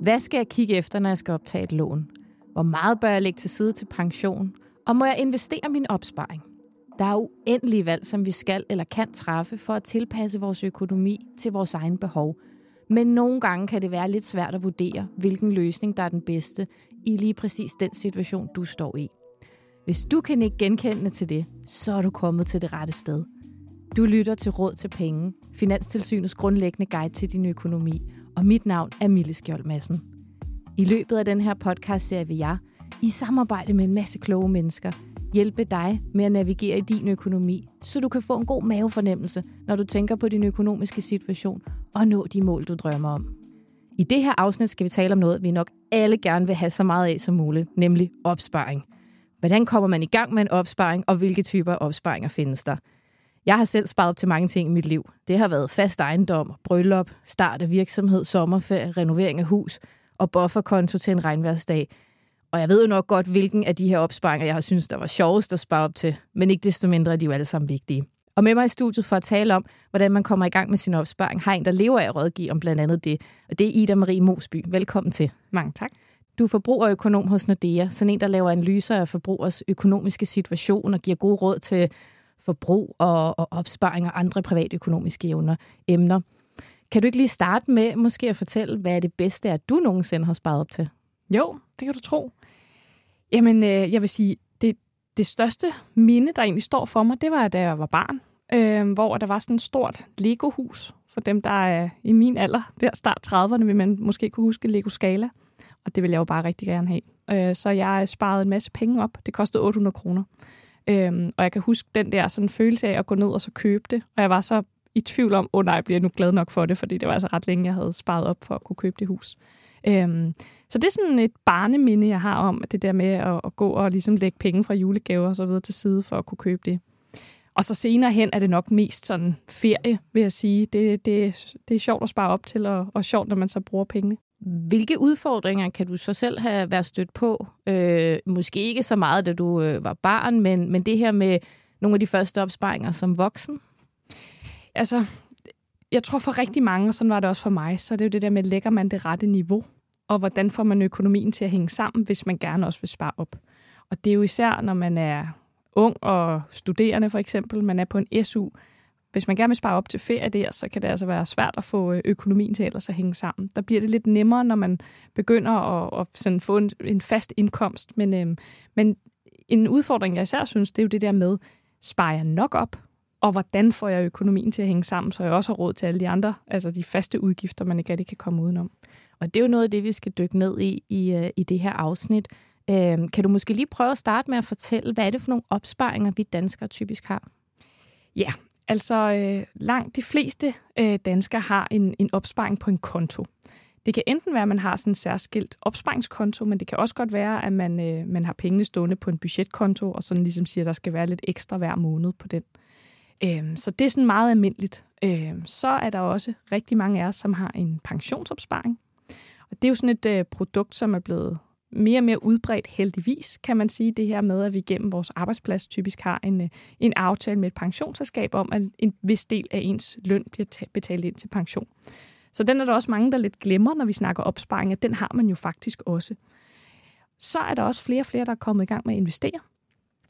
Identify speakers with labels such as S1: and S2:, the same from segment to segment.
S1: Hvad skal jeg kigge efter, når jeg skal optage et lån? Hvor meget bør jeg lægge til side til pension? Og må jeg investere min opsparing? Der er uendelige valg, som vi skal eller kan træffe for at tilpasse vores økonomi til vores egen behov. Men nogle gange kan det være lidt svært at vurdere, hvilken løsning der er den bedste i lige præcis den situation, du står i. Hvis du kan ikke genkende til det, så er du kommet til det rette sted. Du lytter til Råd til Penge, Finanstilsynets grundlæggende guide til din økonomi, og mit navn er Mille Skjold Madsen. I løbet af den her podcast ser vi jeg, i samarbejde med en masse kloge mennesker, hjælpe dig med at navigere i din økonomi, så du kan få en god mavefornemmelse, når du tænker på din økonomiske situation og nå de mål, du drømmer om. I det her afsnit skal vi tale om noget, vi nok alle gerne vil have så meget af som muligt, nemlig opsparing. Hvordan kommer man i gang med en opsparing, og hvilke typer opsparinger findes der? Jeg har selv sparet op til mange ting i mit liv. Det har været fast ejendom, bryllup, start af virksomhed, sommerferie, renovering af hus og bufferkonto til en regnværsdag. Og jeg ved jo nok godt, hvilken af de her opsparinger, jeg har synes, der var sjovest at spare op til. Men ikke desto mindre er de jo alle sammen vigtige. Og med mig i studiet for at tale om, hvordan man kommer i gang med sin opsparing, har en, der lever af at rådgive om blandt andet det. Og det er Ida Marie Mosby. Velkommen til.
S2: Mange tak.
S1: Du er forbrugerøkonom hos Nordea, sådan en, der laver analyser af forbrugers økonomiske situation og giver gode råd til forbrug og, og opsparing og andre privatøkonomiske evner, emner. Kan du ikke lige starte med måske at fortælle, hvad er det bedste, at du nogensinde har sparet op til?
S2: Jo, det kan du tro. Jamen, øh, jeg vil sige, det, det største minde, der egentlig står for mig, det var, da jeg var barn, øh, hvor der var sådan et stort Lego-hus. For dem, der er i min alder, der start 30'erne, vil man måske kunne huske Lego Scala. Og det vil jeg jo bare rigtig gerne have. Øh, så jeg sparede en masse penge op. Det kostede 800 kroner. Øhm, og jeg kan huske den der sådan følelse af at gå ned og så købe det. Og jeg var så i tvivl om, åh oh, nej, bliver jeg nu glad nok for det, fordi det var altså ret længe, jeg havde sparet op for at kunne købe det hus. Øhm, så det er sådan et barneminde, jeg har om, at det der med at, at gå og ligesom lægge penge fra julegaver og så videre til side for at kunne købe det. Og så senere hen er det nok mest sådan ferie, vil jeg sige. Det, det, det er sjovt at spare op til, og, og sjovt, når man så bruger pengene.
S1: Hvilke udfordringer kan du så selv have været stødt på? Øh, måske ikke så meget, da du øh, var barn, men, men det her med nogle af de første opsparinger som voksen?
S2: Altså, jeg tror for rigtig mange, og sådan var det også for mig, så det er jo det der med, lægger man det rette niveau? Og hvordan får man økonomien til at hænge sammen, hvis man gerne også vil spare op? Og det er jo især, når man er ung og studerende for eksempel, man er på en SU, hvis man gerne vil spare op til ferie der, så kan det altså være svært at få øh, økonomien til ellers at hænge sammen. Der bliver det lidt nemmere, når man begynder at, at sådan få en, en fast indkomst. Men, øhm, men en udfordring, jeg især synes, det er jo det der med, sparer jeg nok op? Og hvordan får jeg økonomien til at hænge sammen, så jeg også har råd til alle de andre, altså de faste udgifter, man ikke rigtig kan komme udenom.
S1: Og det er jo noget af det, vi skal dykke ned i i, øh, i det her afsnit. Øhm, kan du måske lige prøve at starte med at fortælle, hvad er det for nogle opsparinger, vi danskere typisk har?
S2: Ja, Altså, øh, langt de fleste øh, danskere har en, en opsparing på en konto. Det kan enten være, at man har sådan en særskilt opsparingskonto, men det kan også godt være, at man, øh, man har pengene stående på en budgetkonto, og sådan ligesom siger, at der skal være lidt ekstra hver måned på den. Øh, så det er sådan meget almindeligt. Øh, så er der også rigtig mange af os, som har en pensionsopsparing. Og det er jo sådan et øh, produkt, som er blevet mere og mere udbredt heldigvis, kan man sige, det her med, at vi gennem vores arbejdsplads typisk har en, øh, en aftale med et pensionsselskab om, at en vis del af ens løn bliver betalt ind til pension. Så den er der også mange, der lidt glemmer, når vi snakker opsparing, at den har man jo faktisk også. Så er der også flere og flere, der er kommet i gang med at investere.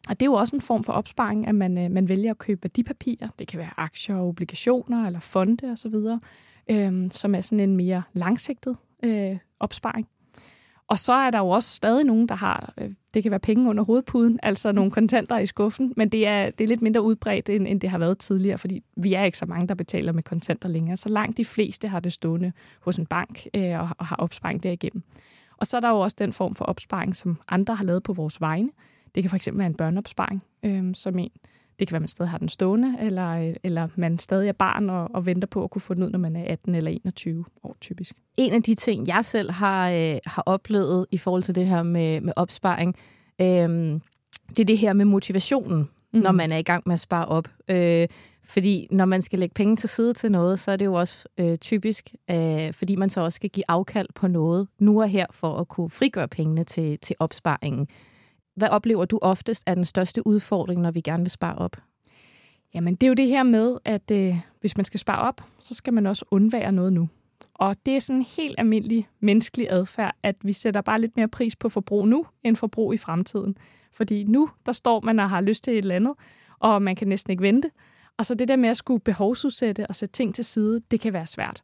S2: Og det er jo også en form for opsparing, at man, øh, man vælger at købe værdipapirer. Det kan være aktier, obligationer eller fonde osv., øh, som er sådan en mere langsigtet øh, opsparing. Og så er der jo også stadig nogen, der har, øh, det kan være penge under hovedpuden, altså nogle kontanter i skuffen, men det er, det er lidt mindre udbredt, end, end det har været tidligere, fordi vi er ikke så mange, der betaler med kontanter længere. Så langt de fleste har det stående hos en bank øh, og, og har opsparing derigennem. Og så er der jo også den form for opsparing, som andre har lavet på vores vegne. Det kan fx være en børneopsparing, øh, som en, det kan være, at man stadig har den stående, eller, eller man stadig er barn og, og venter på at kunne få den ud, når man er 18 eller 21 år typisk.
S1: En af de ting, jeg selv har, øh, har oplevet i forhold til det her med, med opsparing, øh, det er det her med motivationen, mm. når man er i gang med at spare op. Øh, fordi når man skal lægge penge til side til noget, så er det jo også øh, typisk, øh, fordi man så også skal give afkald på noget nu og her for at kunne frigøre pengene til, til opsparingen. Hvad oplever du oftest er den største udfordring, når vi gerne vil spare op?
S2: Jamen, det er jo det her med, at øh, hvis man skal spare op, så skal man også undvære noget nu. Og det er sådan en helt almindelig menneskelig adfærd, at vi sætter bare lidt mere pris på forbrug nu, end forbrug i fremtiden. Fordi nu, der står man og har lyst til et eller andet, og man kan næsten ikke vente. Og så det der med at skulle behovsudsætte og sætte ting til side, det kan være svært.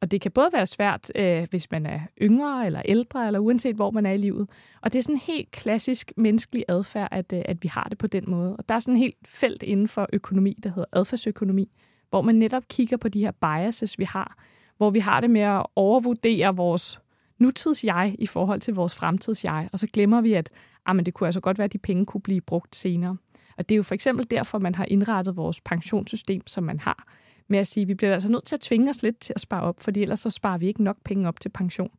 S2: Og det kan både være svært, øh, hvis man er yngre eller ældre, eller uanset hvor man er i livet. Og det er sådan en helt klassisk menneskelig adfærd, at, øh, at vi har det på den måde. Og der er sådan en helt felt inden for økonomi, der hedder adfærdsøkonomi, hvor man netop kigger på de her biases, vi har, hvor vi har det med at overvurdere vores nutids jeg i forhold til vores fremtids jeg, og så glemmer vi, at ah, men det kunne altså godt være, at de penge kunne blive brugt senere. Og det er jo for eksempel derfor, man har indrettet vores pensionssystem, som man har, med at sige, at vi bliver altså nødt til at tvinge os lidt til at spare op, fordi ellers så sparer vi ikke nok penge op til pension.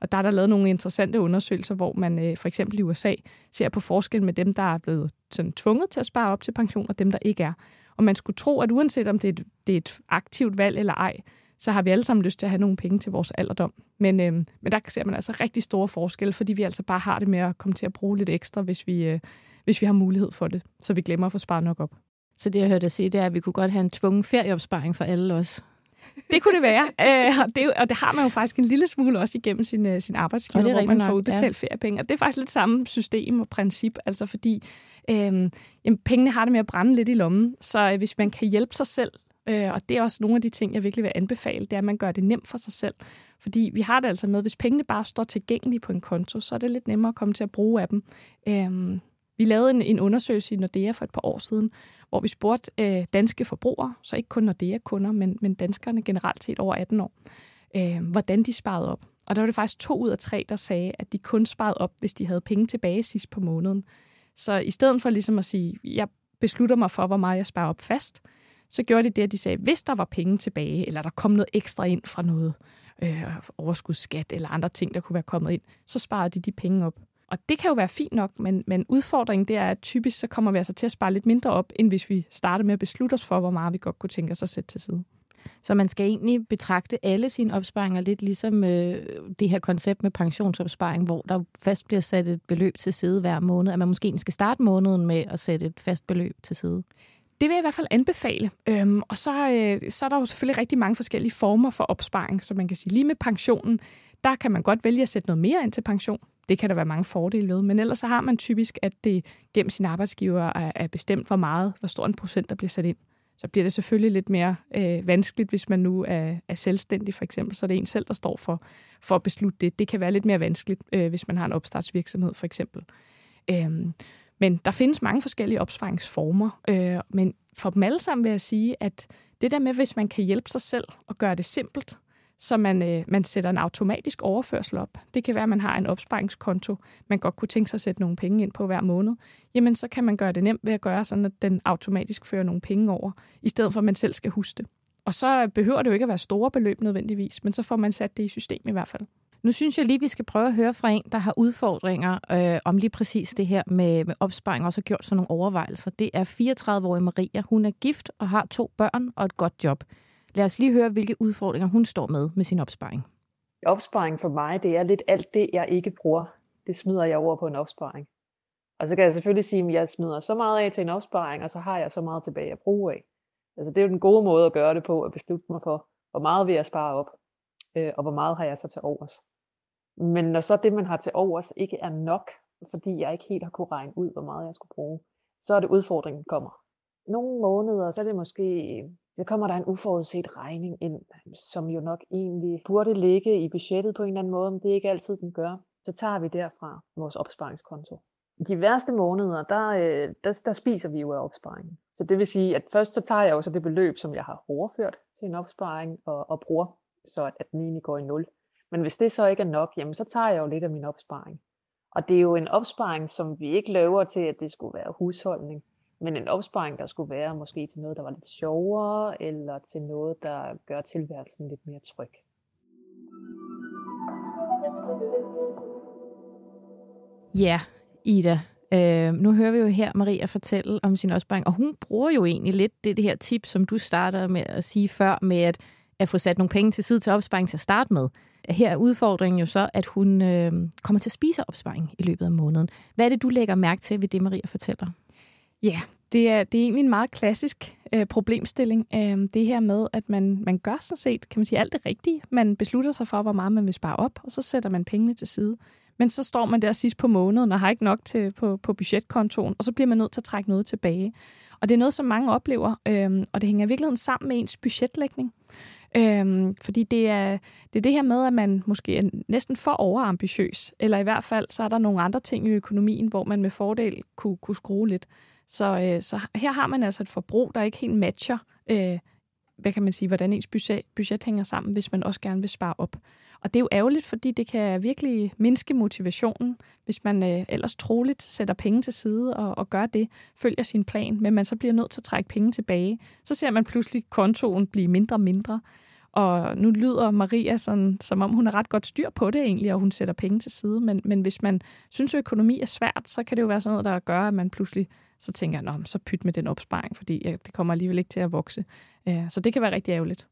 S2: Og der er der lavet nogle interessante undersøgelser, hvor man øh, for eksempel i USA ser på forskel med dem, der er blevet sådan tvunget til at spare op til pension, og dem, der ikke er. Og man skulle tro, at uanset om det er et, det er et aktivt valg eller ej, så har vi alle sammen lyst til at have nogle penge til vores alderdom. Men, øh, men der ser man altså rigtig store forskelle, fordi vi altså bare har det med at komme til at bruge lidt ekstra, hvis vi, øh, hvis vi har mulighed for det, så vi glemmer at få sparet nok op.
S1: Så det, jeg hørte dig sige, det er, at vi kunne godt have en tvungen ferieopsparing for alle os.
S2: Det kunne det være, øh, og, det, og det har man jo faktisk en lille smule også igennem sin, øh, sin arbejdsgiver, hvor man får udbetalt ja. feriepenge. Og det er faktisk lidt samme system og princip, altså fordi øh, jamen, pengene har det med at brænde lidt i lommen, så øh, hvis man kan hjælpe sig selv, øh, og det er også nogle af de ting, jeg virkelig vil anbefale, det er, at man gør det nemt for sig selv. Fordi vi har det altså med, hvis pengene bare står tilgængelige på en konto, så er det lidt nemmere at komme til at bruge af dem. Øh, vi lavede en, en undersøgelse i Nordea for et par år siden, hvor vi spurgte øh, danske forbrugere, så ikke kun Nordea-kunder, men, men danskerne generelt set over 18 år, øh, hvordan de sparede op. Og der var det faktisk to ud af tre, der sagde, at de kun sparede op, hvis de havde penge tilbage sidst på måneden. Så i stedet for ligesom at sige, jeg beslutter mig for, hvor meget jeg sparer op fast, så gjorde de det, at de sagde, hvis der var penge tilbage, eller der kom noget ekstra ind fra noget øh, overskudsskat eller andre ting, der kunne være kommet ind, så sparede de de penge op. Og det kan jo være fint nok, men, men udfordringen det er, at typisk så kommer vi altså til at spare lidt mindre op, end hvis vi starter med at beslutte os for, hvor meget vi godt kunne tænke os at sætte til side.
S1: Så man skal egentlig betragte alle sine opsparinger lidt ligesom øh, det her koncept med pensionsopsparing, hvor der fast bliver sat et beløb til side hver måned, at man måske skal starte måneden med at sætte et fast beløb til side.
S2: Det vil jeg i hvert fald anbefale. Øhm, og så, øh, så er der jo selvfølgelig rigtig mange forskellige former for opsparing, så man kan sige lige med pensionen, der kan man godt vælge at sætte noget mere ind til pension. Det kan der være mange fordele ved, men ellers så har man typisk, at det gennem sin arbejdsgiver er, er bestemt, hvor meget, hvor stor en procent, der bliver sat ind. Så bliver det selvfølgelig lidt mere øh, vanskeligt, hvis man nu er, er selvstændig for eksempel, så er det en selv, der står for, for at beslutte det. Det kan være lidt mere vanskeligt, øh, hvis man har en opstartsvirksomhed for eksempel. Øhm, men der findes mange forskellige opsparingsformer, øh, men for dem alle sammen vil jeg sige, at det der med, hvis man kan hjælpe sig selv og gøre det simpelt, så man, øh, man sætter en automatisk overførsel op. Det kan være, at man har en opsparingskonto, man godt kunne tænke sig at sætte nogle penge ind på hver måned. Jamen, så kan man gøre det nemt ved at gøre sådan, at den automatisk fører nogle penge over, i stedet for at man selv skal huske det. Og så behøver det jo ikke at være store beløb nødvendigvis, men så får man sat det i system i hvert fald.
S1: Nu synes jeg lige, vi skal prøve at høre fra en, der har udfordringer øh, om lige præcis det her med, med opsparing, og også har gjort sådan nogle overvejelser. Det er 34-årige Maria. Hun er gift og har to børn og et godt job. Lad os lige høre, hvilke udfordringer hun står med med sin opsparing.
S3: Opsparing for mig, det er lidt alt det, jeg ikke bruger. Det smider jeg over på en opsparing. Og så kan jeg selvfølgelig sige, at jeg smider så meget af til en opsparing, og så har jeg så meget tilbage at bruge af. Altså det er jo den gode måde at gøre det på, at beslutte mig for, hvor meget vil jeg spare op, øh, og hvor meget har jeg så til overs. Men når så det, man har til overs, ikke er nok, fordi jeg ikke helt har kunne regne ud, hvor meget jeg skulle bruge, så er det udfordringen kommer. Nogle måneder, så er det måske så kommer der en uforudset regning ind, som jo nok egentlig burde ligge i budgettet på en eller anden måde, men det er ikke altid, den gør. Så tager vi derfra vores opsparingskonto. De værste måneder, der, øh, der, der spiser vi jo af opsparingen. Så det vil sige, at først så tager jeg jo så det beløb, som jeg har overført til en opsparing og, og bruger, så at, at den egentlig går i nul. Men hvis det så ikke er nok, jamen så tager jeg jo lidt af min opsparing. Og det er jo en opsparing, som vi ikke laver til, at det skulle være husholdning. Men en opsparing, der skulle være måske til noget, der var lidt sjovere, eller til noget, der gør tilværelsen lidt mere tryg.
S1: Ja, Ida. Øh, nu hører vi jo her Maria fortælle om sin opsparing, og hun bruger jo egentlig lidt det, det her tip, som du starter med at sige før, med at, at få sat nogle penge til side til opsparing til at starte med. Her er udfordringen jo så, at hun øh, kommer til at spise opsparing i løbet af måneden. Hvad er det, du lægger mærke til ved det, Maria fortæller?
S2: Ja, det er, det er egentlig en meget klassisk øh, problemstilling. Øh, det her med, at man, man gør sådan set, kan man sige, alt det rigtige. Man beslutter sig for, hvor meget man vil spare op, og så sætter man pengene til side. Men så står man der sidst på måneden og har ikke nok til på, på budgetkontoen, og så bliver man nødt til at trække noget tilbage. Og det er noget, som mange oplever, øh, og det hænger i virkeligheden sammen med ens budgetlægning. Øhm, fordi det er, det er det her med, at man måske er næsten for overambitiøs, eller i hvert fald så er der nogle andre ting i økonomien, hvor man med fordel kunne, kunne skrue lidt. Så, øh, så her har man altså et forbrug, der ikke helt matcher, øh, hvad kan man sige, hvordan ens budget, budget hænger sammen, hvis man også gerne vil spare op. Og det er jo ærgerligt, fordi det kan virkelig mindske motivationen, hvis man øh, ellers troligt sætter penge til side og, og gør det, følger sin plan, men man så bliver nødt til at trække penge tilbage. Så ser man pludselig kontoen blive mindre og mindre. Og nu lyder Maria sådan, som om hun har ret godt styr på det egentlig, og hun sætter penge til side. Men, men hvis man synes, at økonomi er svært, så kan det jo være sådan noget, der gør, at man pludselig så tænker, Nå, så pyt med den opsparing, fordi det kommer alligevel ikke til at vokse. Øh, så det kan være rigtig ærgerligt.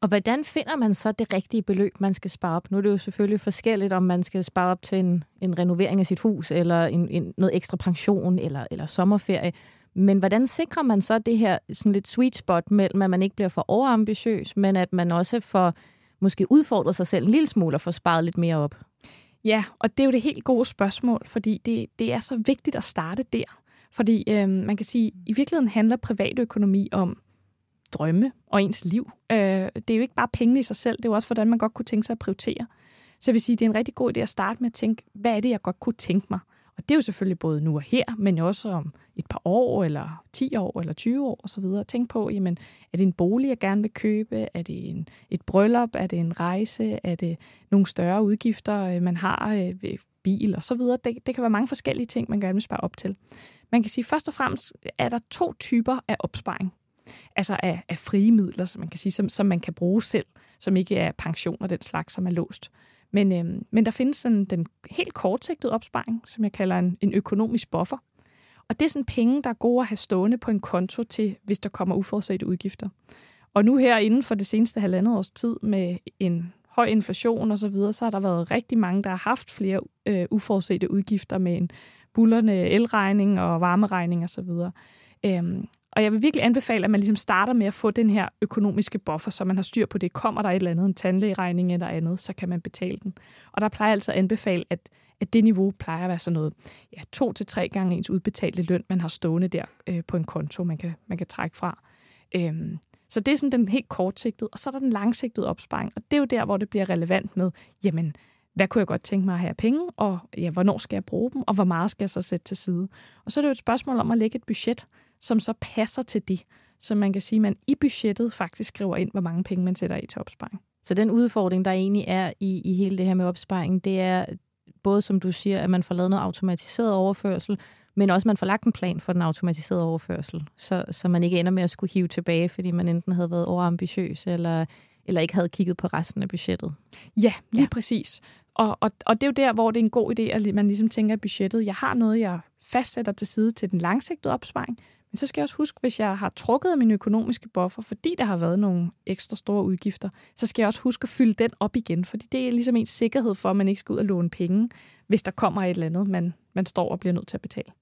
S1: Og hvordan finder man så det rigtige beløb, man skal spare op? Nu er det jo selvfølgelig forskelligt, om man skal spare op til en, en renovering af sit hus, eller en, en, noget ekstra pension, eller, eller sommerferie. Men hvordan sikrer man så det her sådan lidt sweet spot mellem, at man ikke bliver for overambitiøs, men at man også får måske udfordret sig selv en lille smule og får sparet lidt mere op?
S2: Ja, og det er jo det helt gode spørgsmål, fordi det, det er så vigtigt at starte der. Fordi øh, man kan sige, at i virkeligheden handler privatøkonomi om drømme og ens liv. Øh, det er jo ikke bare penge i sig selv, det er jo også, hvordan man godt kunne tænke sig at prioritere. Så jeg vil sige, det er en rigtig god idé at starte med at tænke, hvad er det, jeg godt kunne tænke mig? Og det er jo selvfølgelig både nu og her, men også om et par år, eller 10 år, eller 20 år osv. Tænk på, jamen, er det en bolig, jeg gerne vil købe? Er det en, et bryllup? Er det en rejse? Er det nogle større udgifter, øh, man har øh, ved bil og så videre? Det, det kan være mange forskellige ting, man gerne vil spare op til. Man kan sige, først og fremmest er der to typer af opsparing. Altså af, af frie midler, som man kan sige, som, som man kan bruge selv, som ikke er pension og den slags, som er låst. Men, øh, men der findes sådan den helt kortsigtede opsparing, som jeg kalder en, en økonomisk buffer. Og det er sådan penge, der er gode at have stående på en konto til, hvis der kommer uforudsete udgifter. Og nu her inden for det seneste halvandet års tid med en høj inflation og så videre, så har der været rigtig mange, der har haft flere øh, uforudsete udgifter med en bullerne elregning og varmeregning og så videre. Øhm, og jeg vil virkelig anbefale, at man ligesom starter med at få den her økonomiske buffer, så man har styr på det. Kommer der et eller andet, en tandlægeregning eller andet, så kan man betale den. Og der plejer altså at anbefale, at, at det niveau plejer at være sådan noget, ja, to til tre gange ens udbetalte løn, man har stående der øh, på en konto, man kan, man kan trække fra. Øhm, så det er sådan den helt kortsigtede, og så er der den langsigtede opsparing. Og det er jo der, hvor det bliver relevant med, jamen, hvad kunne jeg godt tænke mig at have penge, og ja, hvornår skal jeg bruge dem, og hvor meget skal jeg så sætte til side. Og så er det jo et spørgsmål om at lægge et budget, som så passer til det. Så man kan sige, at man i budgettet faktisk skriver ind, hvor mange penge man sætter i til opsparing.
S1: Så den udfordring, der egentlig er i, i hele det her med opsparing, det er både, som du siger, at man får lavet noget automatiseret overførsel, men også, at man får lagt en plan for den automatiserede overførsel, så, så man ikke ender med at skulle hive tilbage, fordi man enten havde været overambitiøs, eller, eller ikke havde kigget på resten af budgettet.
S2: Ja, lige ja. præcis. Og, og, og det er jo der, hvor det er en god idé, at man ligesom tænker, at budgettet, jeg har noget, jeg fastsætter til side til den langsigtede opsparing, men så skal jeg også huske, hvis jeg har trukket af min økonomiske buffer, fordi der har været nogle ekstra store udgifter, så skal jeg også huske at fylde den op igen, fordi det er ligesom en sikkerhed for, at man ikke skal ud og låne penge, hvis der kommer et eller andet, man, man står og bliver nødt til at betale.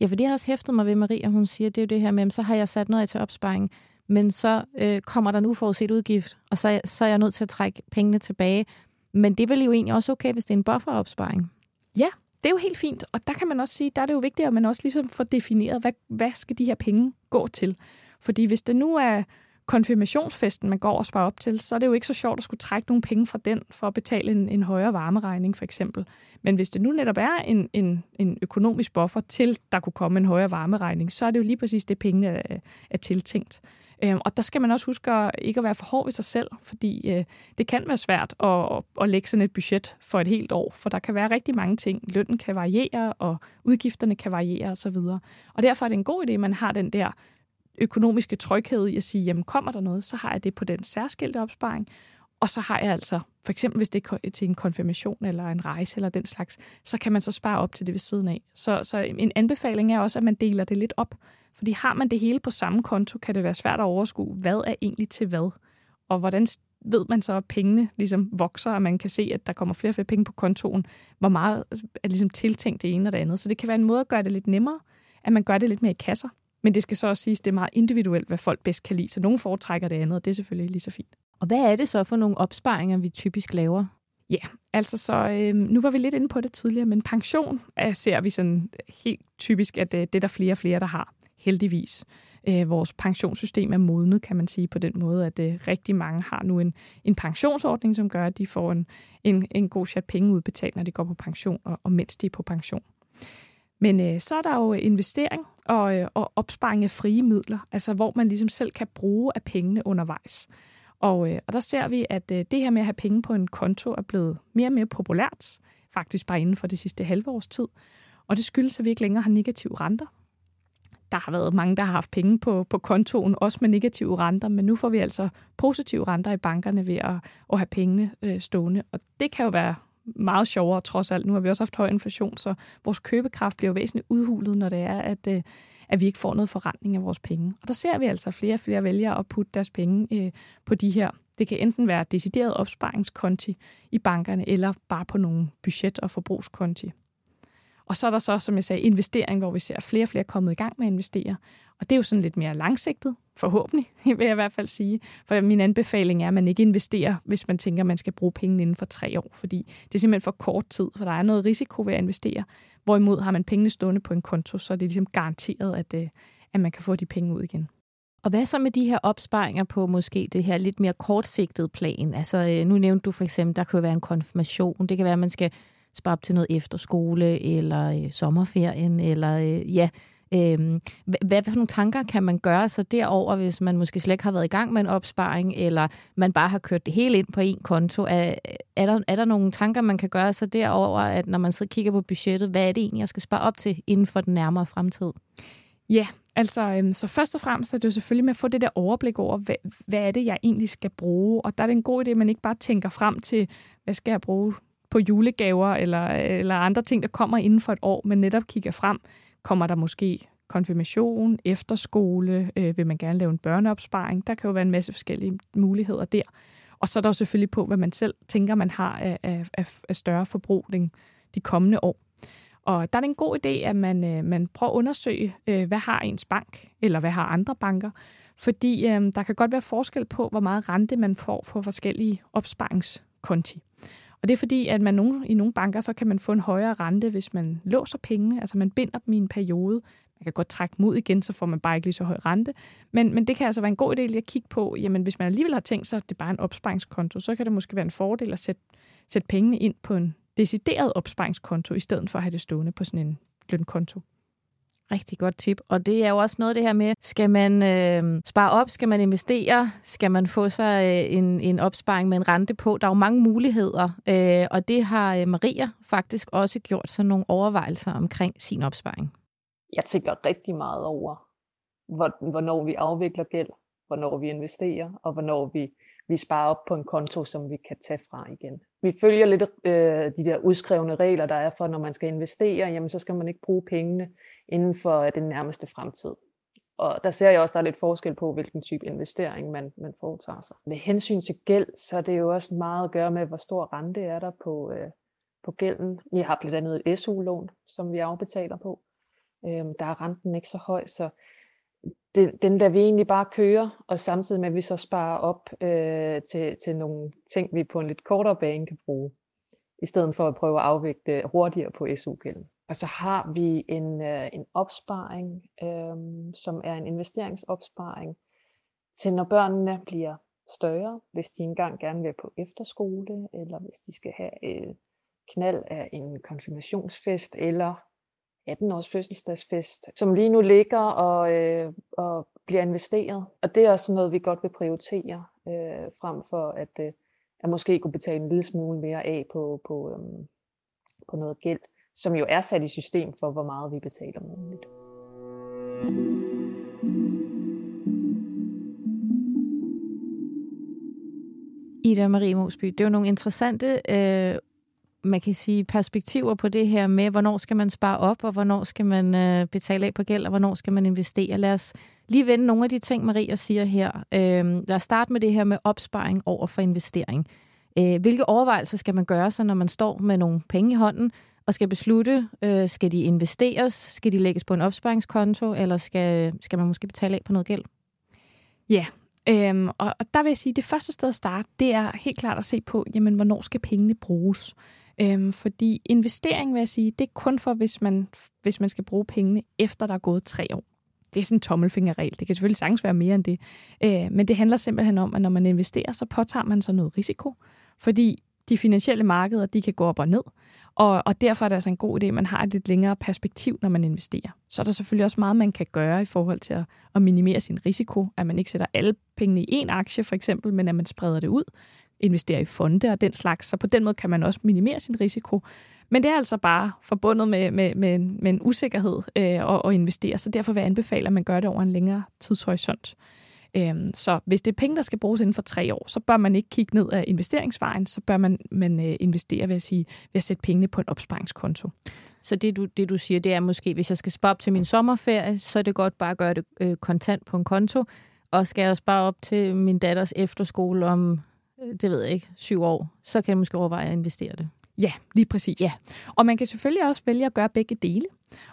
S1: Ja, for det har også hæftet mig ved Maria, hun siger, det er jo det her med, så har jeg sat noget af til opsparing, men så øh, kommer der en uforudset udgift, og så, så er jeg nødt til at trække pengene tilbage. Men det er vel jo egentlig også okay, hvis det er en bufferopsparing?
S2: Ja, det er jo helt fint. Og der kan man også sige, der er det jo vigtigt, at man også ligesom får defineret, hvad, hvad skal de her penge gå til? Fordi hvis det nu er konfirmationsfesten, man går og sparer op til, så er det jo ikke så sjovt at skulle trække nogle penge fra den for at betale en, en højere varmeregning, for eksempel. Men hvis det nu netop er en, en, en økonomisk buffer til, der kunne komme en højere varmeregning, så er det jo lige præcis det, pengene er, er tiltænkt. Øhm, og der skal man også huske at ikke at være for hård ved sig selv, fordi øh, det kan være svært at, at lægge sådan et budget for et helt år, for der kan være rigtig mange ting. Lønnen kan variere, og udgifterne kan variere osv. Og derfor er det en god idé, at man har den der økonomiske tryghed i at sige, jamen kommer der noget, så har jeg det på den særskilte opsparing, og så har jeg altså, for eksempel hvis det er til en konfirmation eller en rejse eller den slags, så kan man så spare op til det ved siden af. Så, så en anbefaling er også, at man deler det lidt op. Fordi har man det hele på samme konto, kan det være svært at overskue, hvad er egentlig til hvad. Og hvordan ved man så, at pengene ligesom vokser, og man kan se, at der kommer flere og flere penge på kontoen, hvor meget er ligesom tiltænkt det ene og det andet. Så det kan være en måde at gøre det lidt nemmere, at man gør det lidt mere i kasser. Men det skal så også siges, at det er meget individuelt, hvad folk bedst kan lide. Så nogen foretrækker det andet, og det er selvfølgelig lige så fint.
S1: Og hvad er det så for nogle opsparinger, vi typisk laver?
S2: Ja, altså så, øh, nu var vi lidt inde på det tidligere, men pension er, ser vi sådan øh, helt typisk, at det, det er der flere og flere, der har, heldigvis. Øh, vores pensionssystem er modnet, kan man sige, på den måde, at øh, rigtig mange har nu en, en pensionsordning, som gør, at de får en, en, en god chat penge udbetalt, når de går på pension, og, og mens de er på pension. Men øh, så er der jo investering og, øh, og opsparing af frie midler, altså hvor man ligesom selv kan bruge af pengene undervejs. Og, øh, og der ser vi, at øh, det her med at have penge på en konto er blevet mere og mere populært, faktisk bare inden for det sidste halve års tid. Og det skyldes, at vi ikke længere har negative renter. Der har været mange, der har haft penge på, på kontoen, også med negative renter, men nu får vi altså positive renter i bankerne ved at, at have pengene øh, stående. Og det kan jo være meget sjovere trods alt. Nu har vi også haft høj inflation, så vores købekraft bliver væsentligt udhulet, når det er, at, øh, at vi ikke får noget forretning af vores penge. Og der ser vi altså flere og flere vælgere at putte deres penge øh, på de her. Det kan enten være decideret opsparingskonti i bankerne, eller bare på nogle budget- og forbrugskonti. Og så er der så, som jeg sagde, investering, hvor vi ser flere og flere kommet i gang med at investere. Og det er jo sådan lidt mere langsigtet, forhåbentlig, vil jeg i hvert fald sige. For min anbefaling er, at man ikke investerer, hvis man tænker, at man skal bruge pengene inden for tre år, fordi det er simpelthen for kort tid, for der er noget risiko ved at investere. Hvorimod har man pengene stående på en konto, så er det ligesom garanteret, at, øh, at man kan få de penge ud igen.
S1: Og hvad så med de her opsparinger på måske det her lidt mere kortsigtede plan? Altså øh, nu nævnte du for eksempel, der kan være en konfirmation, det kan være, at man skal spare op til noget efterskole, eller øh, sommerferien, eller øh, ja, øh, hvad for nogle tanker kan man gøre sig derover, hvis man måske slet ikke har været i gang med en opsparing, eller man bare har kørt det hele ind på en konto? Er, er, der, er der nogle tanker, man kan gøre sig derover, at når man sidder og kigger på budgettet, hvad er det egentlig, jeg skal spare op til inden for den nærmere fremtid?
S2: Ja, altså øhm, så først og fremmest er det jo selvfølgelig med at få det der overblik over, hvad, hvad er det, jeg egentlig skal bruge. Og der er det en god idé, at man ikke bare tænker frem til, hvad skal jeg bruge på julegaver eller, eller andre ting, der kommer inden for et år, men netop kigger frem. Kommer der måske konfirmation, efterskole, øh, vil man gerne lave en børneopsparing. Der kan jo være en masse forskellige muligheder der. Og så er der jo selvfølgelig på, hvad man selv tænker, man har af, af, af større forbrug de, de kommende år. Og der er det en god idé, at man, øh, man prøver at undersøge, øh, hvad har ens bank, eller hvad har andre banker. Fordi øh, der kan godt være forskel på, hvor meget rente man får på forskellige opsparingskonti. Og det er fordi, at man nogen, i nogle banker, så kan man få en højere rente, hvis man låser pengene, altså man binder dem i en periode. Man kan godt trække dem ud igen, så får man bare ikke lige så høj rente. Men, men det kan altså være en god idé lige at kigge på, jamen hvis man alligevel har tænkt sig, at det er bare en opsparingskonto, så kan det måske være en fordel at sætte, sætte pengene ind på en decideret opsparingskonto, i stedet for at have det stående på sådan en lønkonto.
S1: Rigtig godt tip. Og det er jo også noget det her med, skal man øh, spare op, skal man investere, skal man få sig øh, en, en opsparing med en rente på. Der er jo mange muligheder, øh, og det har øh, Maria faktisk også gjort sig nogle overvejelser omkring sin opsparing.
S3: Jeg tænker rigtig meget over, hvornår vi afvikler gæld, hvornår vi investerer, og hvornår vi, vi sparer op på en konto, som vi kan tage fra igen. Vi følger lidt øh, de der udskrevne regler, der er for, når man skal investere, jamen så skal man ikke bruge pengene inden for øh, den nærmeste fremtid. Og der ser jeg også, at der er lidt forskel på, hvilken type investering man, man foretager sig. Med hensyn til gæld, så er det jo også meget at gøre med, hvor stor rente er der på, øh, på gælden. Vi har blandt andet et SU-lån, som vi afbetaler på. Øh, der er renten ikke så høj, så den, den der vi egentlig bare kører, og samtidig med, at vi så sparer op øh, til, til nogle ting, vi på en lidt kortere bane kan bruge, i stedet for at prøve at afvikle hurtigere på SU-gælden. Og så har vi en, øh, en opsparing, øh, som er en investeringsopsparing til når børnene bliver større, hvis de engang gerne vil på efterskole, eller hvis de skal have et knald af en konfirmationsfest, eller 18-års fødselsdagsfest, som lige nu ligger og, øh, og bliver investeret. Og det er også noget, vi godt vil prioritere, øh, frem for at, øh, at måske kunne betale en lille smule mere af på, på, øh, på noget gæld som jo er sat i system for, hvor meget vi betaler månedligt.
S1: Ida Marie Mosby, det er jo nogle interessante øh, man kan sige, perspektiver på det her med, hvornår skal man spare op, og hvornår skal man øh, betale af på gæld, og hvornår skal man investere. Lad os lige vende nogle af de ting, Maria siger her. Øh, lad os starte med det her med opsparing over for investering. Øh, hvilke overvejelser skal man gøre sig, når man står med nogle penge i hånden, og skal beslutte, øh, skal de investeres, skal de lægges på en opsparingskonto, eller skal, skal man måske betale af på noget gæld?
S2: Ja, øhm, og, og der vil jeg sige, at det første sted at starte, det er helt klart at se på, jamen, hvornår skal pengene bruges? Øhm, fordi investering, vil jeg sige, det er kun for, hvis man, hvis man skal bruge pengene, efter der er gået tre år. Det er sådan en tommelfingerregel. Det kan selvfølgelig sagtens være mere end det. Øh, men det handler simpelthen om, at når man investerer, så påtager man så noget risiko. Fordi de finansielle markeder, de kan gå op og ned. Og, og derfor er det altså en god idé, at man har et lidt længere perspektiv, når man investerer. Så er der selvfølgelig også meget, man kan gøre i forhold til at, at minimere sin risiko. At man ikke sætter alle pengene i én aktie, for eksempel, men at man spreder det ud investerer i fonde og den slags, så på den måde kan man også minimere sin risiko. Men det er altså bare forbundet med, med, med, med en usikkerhed øh, at, at investere, så derfor vil jeg anbefale, at man gør det over en længere tidshorisont. Øhm, så hvis det er penge, der skal bruges inden for tre år, så bør man ikke kigge ned af investeringsvejen, så bør man, man øh, investere ved at, sige, ved at sætte pengene på en opsparingskonto.
S1: Så det du, det, du siger, det er måske, hvis jeg skal spare op til min sommerferie, så er det godt bare at gøre det øh, kontant på en konto, og skal jeg spare op til min datters efterskole om Øh, det ved jeg ikke, syv år, så kan jeg måske overveje at investere det.
S2: Ja, lige præcis. Ja. Og man kan selvfølgelig også vælge at gøre begge dele.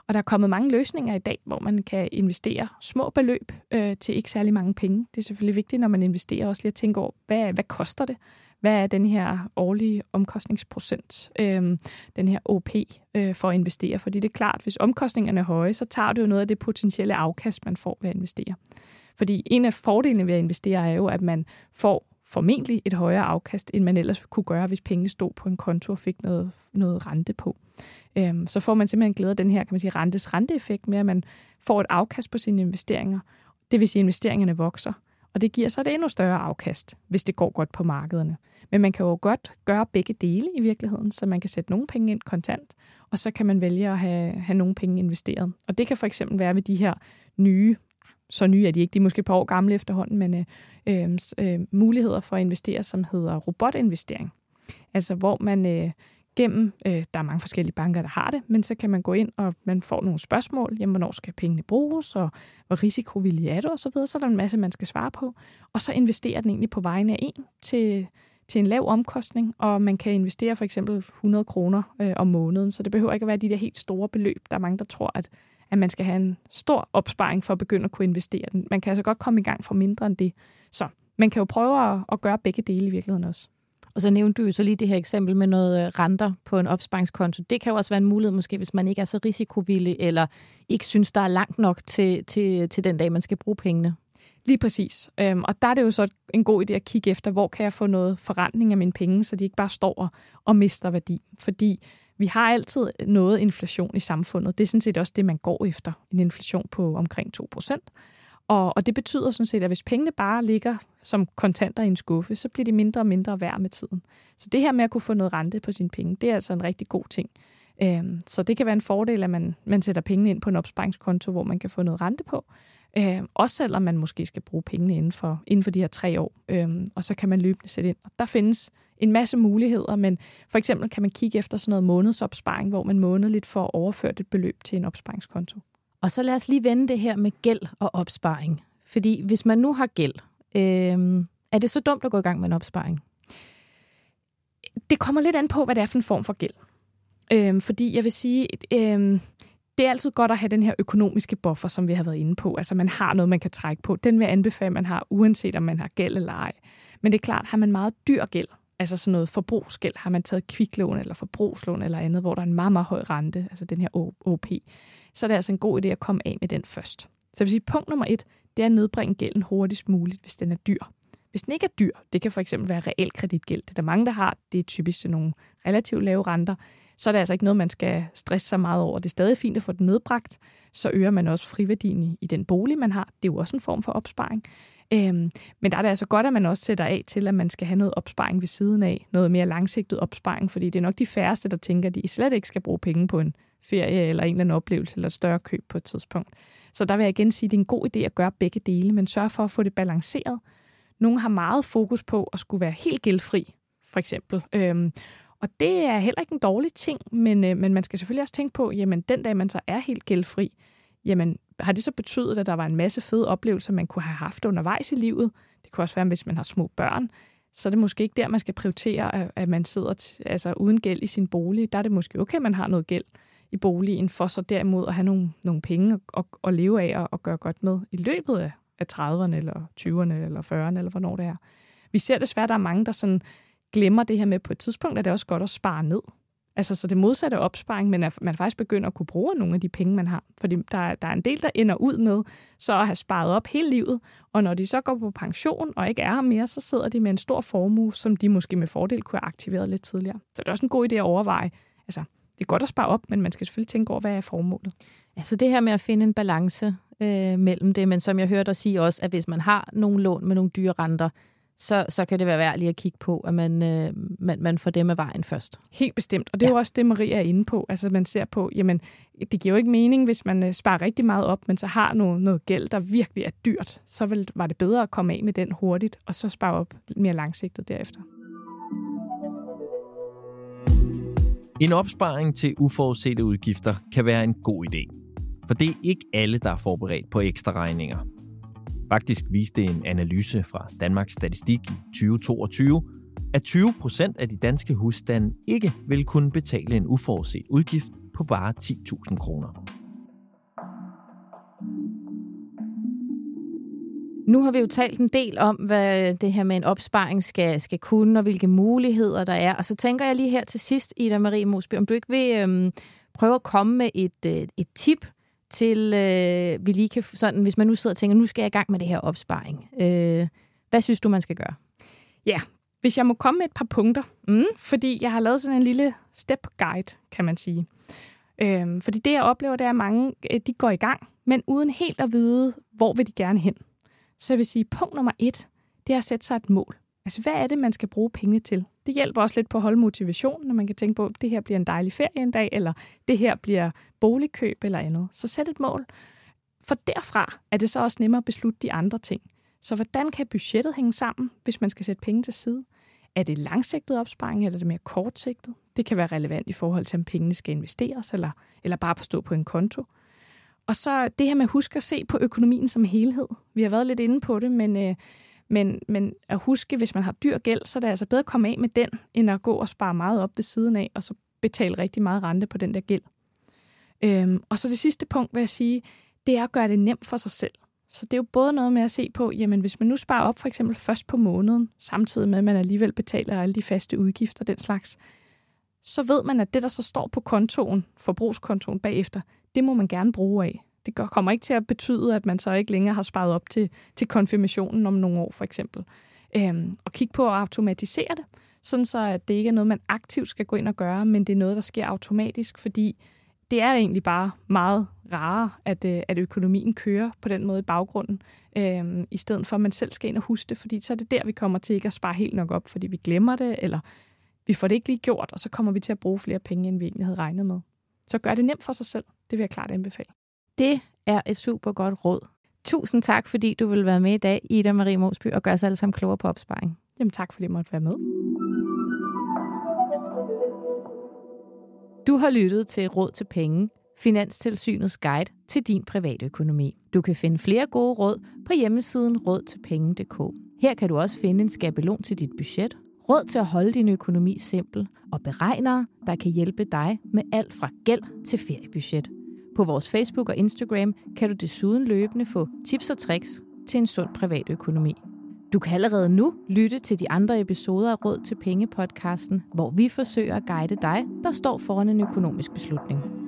S2: Og der er kommet mange løsninger i dag, hvor man kan investere små beløb øh, til ikke særlig mange penge. Det er selvfølgelig vigtigt, når man investerer, også lige at tænke over, hvad, hvad koster det? Hvad er den her årlige omkostningsprocent, øh, den her OP, øh, for at investere? Fordi det er klart, hvis omkostningerne er høje, så tager du jo noget af det potentielle afkast, man får ved at investere. Fordi en af fordelene ved at investere er jo, at man får formentlig et højere afkast, end man ellers kunne gøre, hvis pengene stod på en konto og fik noget, noget rente på. Øhm, så får man simpelthen glæde af den her, kan man sige, rentes renteeffekt med, at man får et afkast på sine investeringer. Det vil sige, at investeringerne vokser. Og det giver så et endnu større afkast, hvis det går godt på markederne. Men man kan jo godt gøre begge dele i virkeligheden, så man kan sætte nogle penge ind kontant, og så kan man vælge at have, have nogle penge investeret. Og det kan for eksempel være ved de her nye så nye er de ikke, de er måske et par år gamle efterhånden, men øh, øh, øh, muligheder for at investere, som hedder robotinvestering. Altså hvor man øh, gennem, øh, der er mange forskellige banker, der har det, men så kan man gå ind, og man får nogle spørgsmål, jamen hvornår skal pengene bruges, og hvor risikovillig er det, og så videre. Så er der en masse, man skal svare på. Og så investerer den egentlig på vegne af en til, til en lav omkostning, og man kan investere for eksempel 100 kroner øh, om måneden, så det behøver ikke at være de der helt store beløb. Der er mange, der tror, at at man skal have en stor opsparing for at begynde at kunne investere den. Man kan altså godt komme i gang for mindre end det. Så man kan jo prøve at, at gøre begge dele i virkeligheden også.
S1: Og så nævnte du jo så lige det her eksempel med noget øh, renter på en opsparingskonto. Det kan jo også være en mulighed, måske hvis man ikke er så risikovillig, eller ikke synes, der er langt nok til, til, til den dag, man skal bruge pengene.
S2: Lige præcis. Øhm, og der er det jo så en god idé at kigge efter, hvor kan jeg få noget forretning af mine penge, så de ikke bare står og, og mister værdi. Fordi vi har altid noget inflation i samfundet. Det er sådan set også det, man går efter. En inflation på omkring 2 og, og det betyder sådan set, at hvis pengene bare ligger som kontanter i en skuffe, så bliver de mindre og mindre værd med tiden. Så det her med at kunne få noget rente på sine penge, det er altså en rigtig god ting. Øhm, så det kan være en fordel, at man, man sætter pengene ind på en opsparingskonto, hvor man kan få noget rente på. Øhm, også selvom man måske skal bruge pengene inden for, inden for de her tre år. Øhm, og så kan man løbende sætte ind. Og der findes en masse muligheder, men for eksempel kan man kigge efter sådan noget månedsopsparing, hvor man månedligt får overført et beløb til en opsparingskonto.
S1: Og så lad os lige vende det her med gæld og opsparing. Fordi hvis man nu har gæld, øh, er det så dumt at gå i gang med en opsparing?
S2: Det kommer lidt an på, hvad det er for en form for gæld. Øh, fordi jeg vil sige, øh, det er altid godt at have den her økonomiske buffer, som vi har været inde på. Altså man har noget, man kan trække på. Den vil jeg anbefale, at man har, uanset om man har gæld eller ej. Men det er klart, har man meget dyr gæld, altså sådan noget forbrugsgæld, har man taget kviklån eller forbrugslån eller andet, hvor der er en meget, meget høj rente, altså den her OP, så er det altså en god idé at komme af med den først. Så jeg vil sige, punkt nummer et, det er at nedbringe gælden hurtigst muligt, hvis den er dyr. Hvis den ikke er dyr, det kan for eksempel være realkreditgæld, det er der mange, der har, det er typisk til nogle relativt lave renter, så er det altså ikke noget, man skal stresse sig meget over. Det er stadig fint at få den nedbragt, så øger man også friværdien i, i den bolig, man har. Det er jo også en form for opsparing. Øhm, men der er det altså godt, at man også sætter af til, at man skal have noget opsparing ved siden af. Noget mere langsigtet opsparing, fordi det er nok de færreste, der tænker, at de slet ikke skal bruge penge på en ferie eller en eller anden oplevelse eller et større køb på et tidspunkt. Så der vil jeg igen sige, at det er en god idé at gøre begge dele, men sørg for at få det balanceret. Nogle har meget fokus på at skulle være helt gældfri, for eksempel. Øhm, og det er heller ikke en dårlig ting, men, øh, men man skal selvfølgelig også tænke på, jamen den dag man så er helt gældfri, jamen har det så betydet, at der var en masse fede oplevelser, man kunne have haft undervejs i livet? Det kunne også være, hvis man har små børn. så er det måske ikke der, man skal prioritere, at, at man sidder altså uden gæld i sin bolig. Der er det måske okay, at man har noget gæld i boligen, for så derimod at have nogle, nogle penge at, at, at leve af og, og gøre godt med i løbet af, af 30'erne eller 20'erne eller 40'erne, eller hvornår det er. Vi ser desværre, at der er mange, der sådan glemmer det her med, på et tidspunkt er det også godt at spare ned. Altså, så det modsatte opsparing, men at man faktisk begynder at kunne bruge nogle af de penge, man har. Fordi der, der er en del, der ender ud med så at have sparet op hele livet, og når de så går på pension og ikke er her mere, så sidder de med en stor formue, som de måske med fordel kunne have aktiveret lidt tidligere. Så det er også en god idé at overveje. Altså, det er godt at spare op, men man skal selvfølgelig tænke over, hvad er formålet.
S1: Altså det her med at finde en balance øh, mellem det, men som jeg hørte dig sige også, at hvis man har nogle lån med nogle dyre renter, så, så kan det være værd lige at kigge på, at man, øh, man, man får dem af vejen først.
S2: Helt bestemt, og det er ja. jo også det, Maria er inde på. Altså man ser på, jamen det giver jo ikke mening, hvis man øh, sparer rigtig meget op, men så har noget, noget gæld, der virkelig er dyrt. Så vil, var det bedre at komme af med den hurtigt, og så spare op mere langsigtet derefter.
S4: En opsparing til uforudsete udgifter kan være en god idé. For det er ikke alle, der er forberedt på ekstra regninger. Faktisk viste en analyse fra Danmarks Statistik i 2022, at 20 procent af de danske husstande ikke vil kunne betale en uforudset udgift på bare 10.000 kroner.
S1: Nu har vi jo talt en del om, hvad det her med en opsparing skal, skal kunne, og hvilke muligheder der er. Og så tænker jeg lige her til sidst, Ida Marie Mosby, om du ikke vil øhm, prøve at komme med et, øh, et tip til, øh, vi lige kan, sådan, hvis man nu sidder og tænker, nu skal jeg i gang med det her opsparing. Øh, hvad synes du, man skal gøre?
S2: Ja, hvis jeg må komme med et par punkter, mm. fordi jeg har lavet sådan en lille step guide, kan man sige. Øhm, fordi det, jeg oplever, det er, at mange øh, de går i gang, men uden helt at vide, hvor vil de gerne hen. Så jeg vil sige, punkt nummer et, det er at sætte sig et mål. Altså, hvad er det, man skal bruge penge til? Det hjælper også lidt på at holde motivationen, når man kan tænke på, at det her bliver en dejlig ferie en dag, eller det her bliver boligkøb eller andet. Så sæt et mål. For derfra er det så også nemmere at beslutte de andre ting. Så hvordan kan budgettet hænge sammen, hvis man skal sætte penge til side? Er det langsigtet opsparing, eller er det mere kortsigtet? Det kan være relevant i forhold til, om pengene skal investeres, eller, eller bare stå på en konto. Og så det her med at huske at se på økonomien som helhed. Vi har været lidt inde på det, men, øh, men, men at huske, hvis man har dyr gæld, så er det altså bedre at komme af med den, end at gå og spare meget op ved siden af, og så betale rigtig meget rente på den der gæld. Øhm, og så det sidste punkt vil jeg sige, det er at gøre det nemt for sig selv. Så det er jo både noget med at se på, jamen hvis man nu sparer op for eksempel først på måneden, samtidig med at man alligevel betaler alle de faste udgifter den slags, så ved man, at det, der så står på kontoen, forbrugskontoen bagefter, det må man gerne bruge af. Det kommer ikke til at betyde, at man så ikke længere har sparet op til, til konfirmationen om nogle år, for eksempel. Øhm, og kigge på at automatisere det, sådan så at det ikke er noget, man aktivt skal gå ind og gøre, men det er noget, der sker automatisk, fordi det er egentlig bare meget rarere, at, øh, at økonomien kører på den måde i baggrunden, øh, i stedet for at man selv skal ind og huske det, fordi så er det der, vi kommer til ikke at spare helt nok op, fordi vi glemmer det, eller vi får det ikke lige gjort, og så kommer vi til at bruge flere penge, end vi egentlig havde regnet med. Så gør det nemt for sig selv. Det vil jeg klart anbefale.
S1: Det er et super godt råd. Tusind tak, fordi du vil være med i dag, Ida Marie Mosby, og gøre os alle sammen klogere på opsparing.
S2: Jamen tak, fordi jeg måtte være med.
S1: Du har lyttet til Råd til Penge, Finanstilsynets guide til din private økonomi. Du kan finde flere gode råd på hjemmesiden rådtilpenge.dk. Her kan du også finde en skabelon til dit budget, råd til at holde din økonomi simpel og beregnere, der kan hjælpe dig med alt fra gæld til feriebudget. På vores Facebook og Instagram kan du desuden løbende få tips og tricks til en sund privatøkonomi. Du kan allerede nu lytte til de andre episoder af Råd til Penge-podcasten, hvor vi forsøger at guide dig, der står foran en økonomisk beslutning.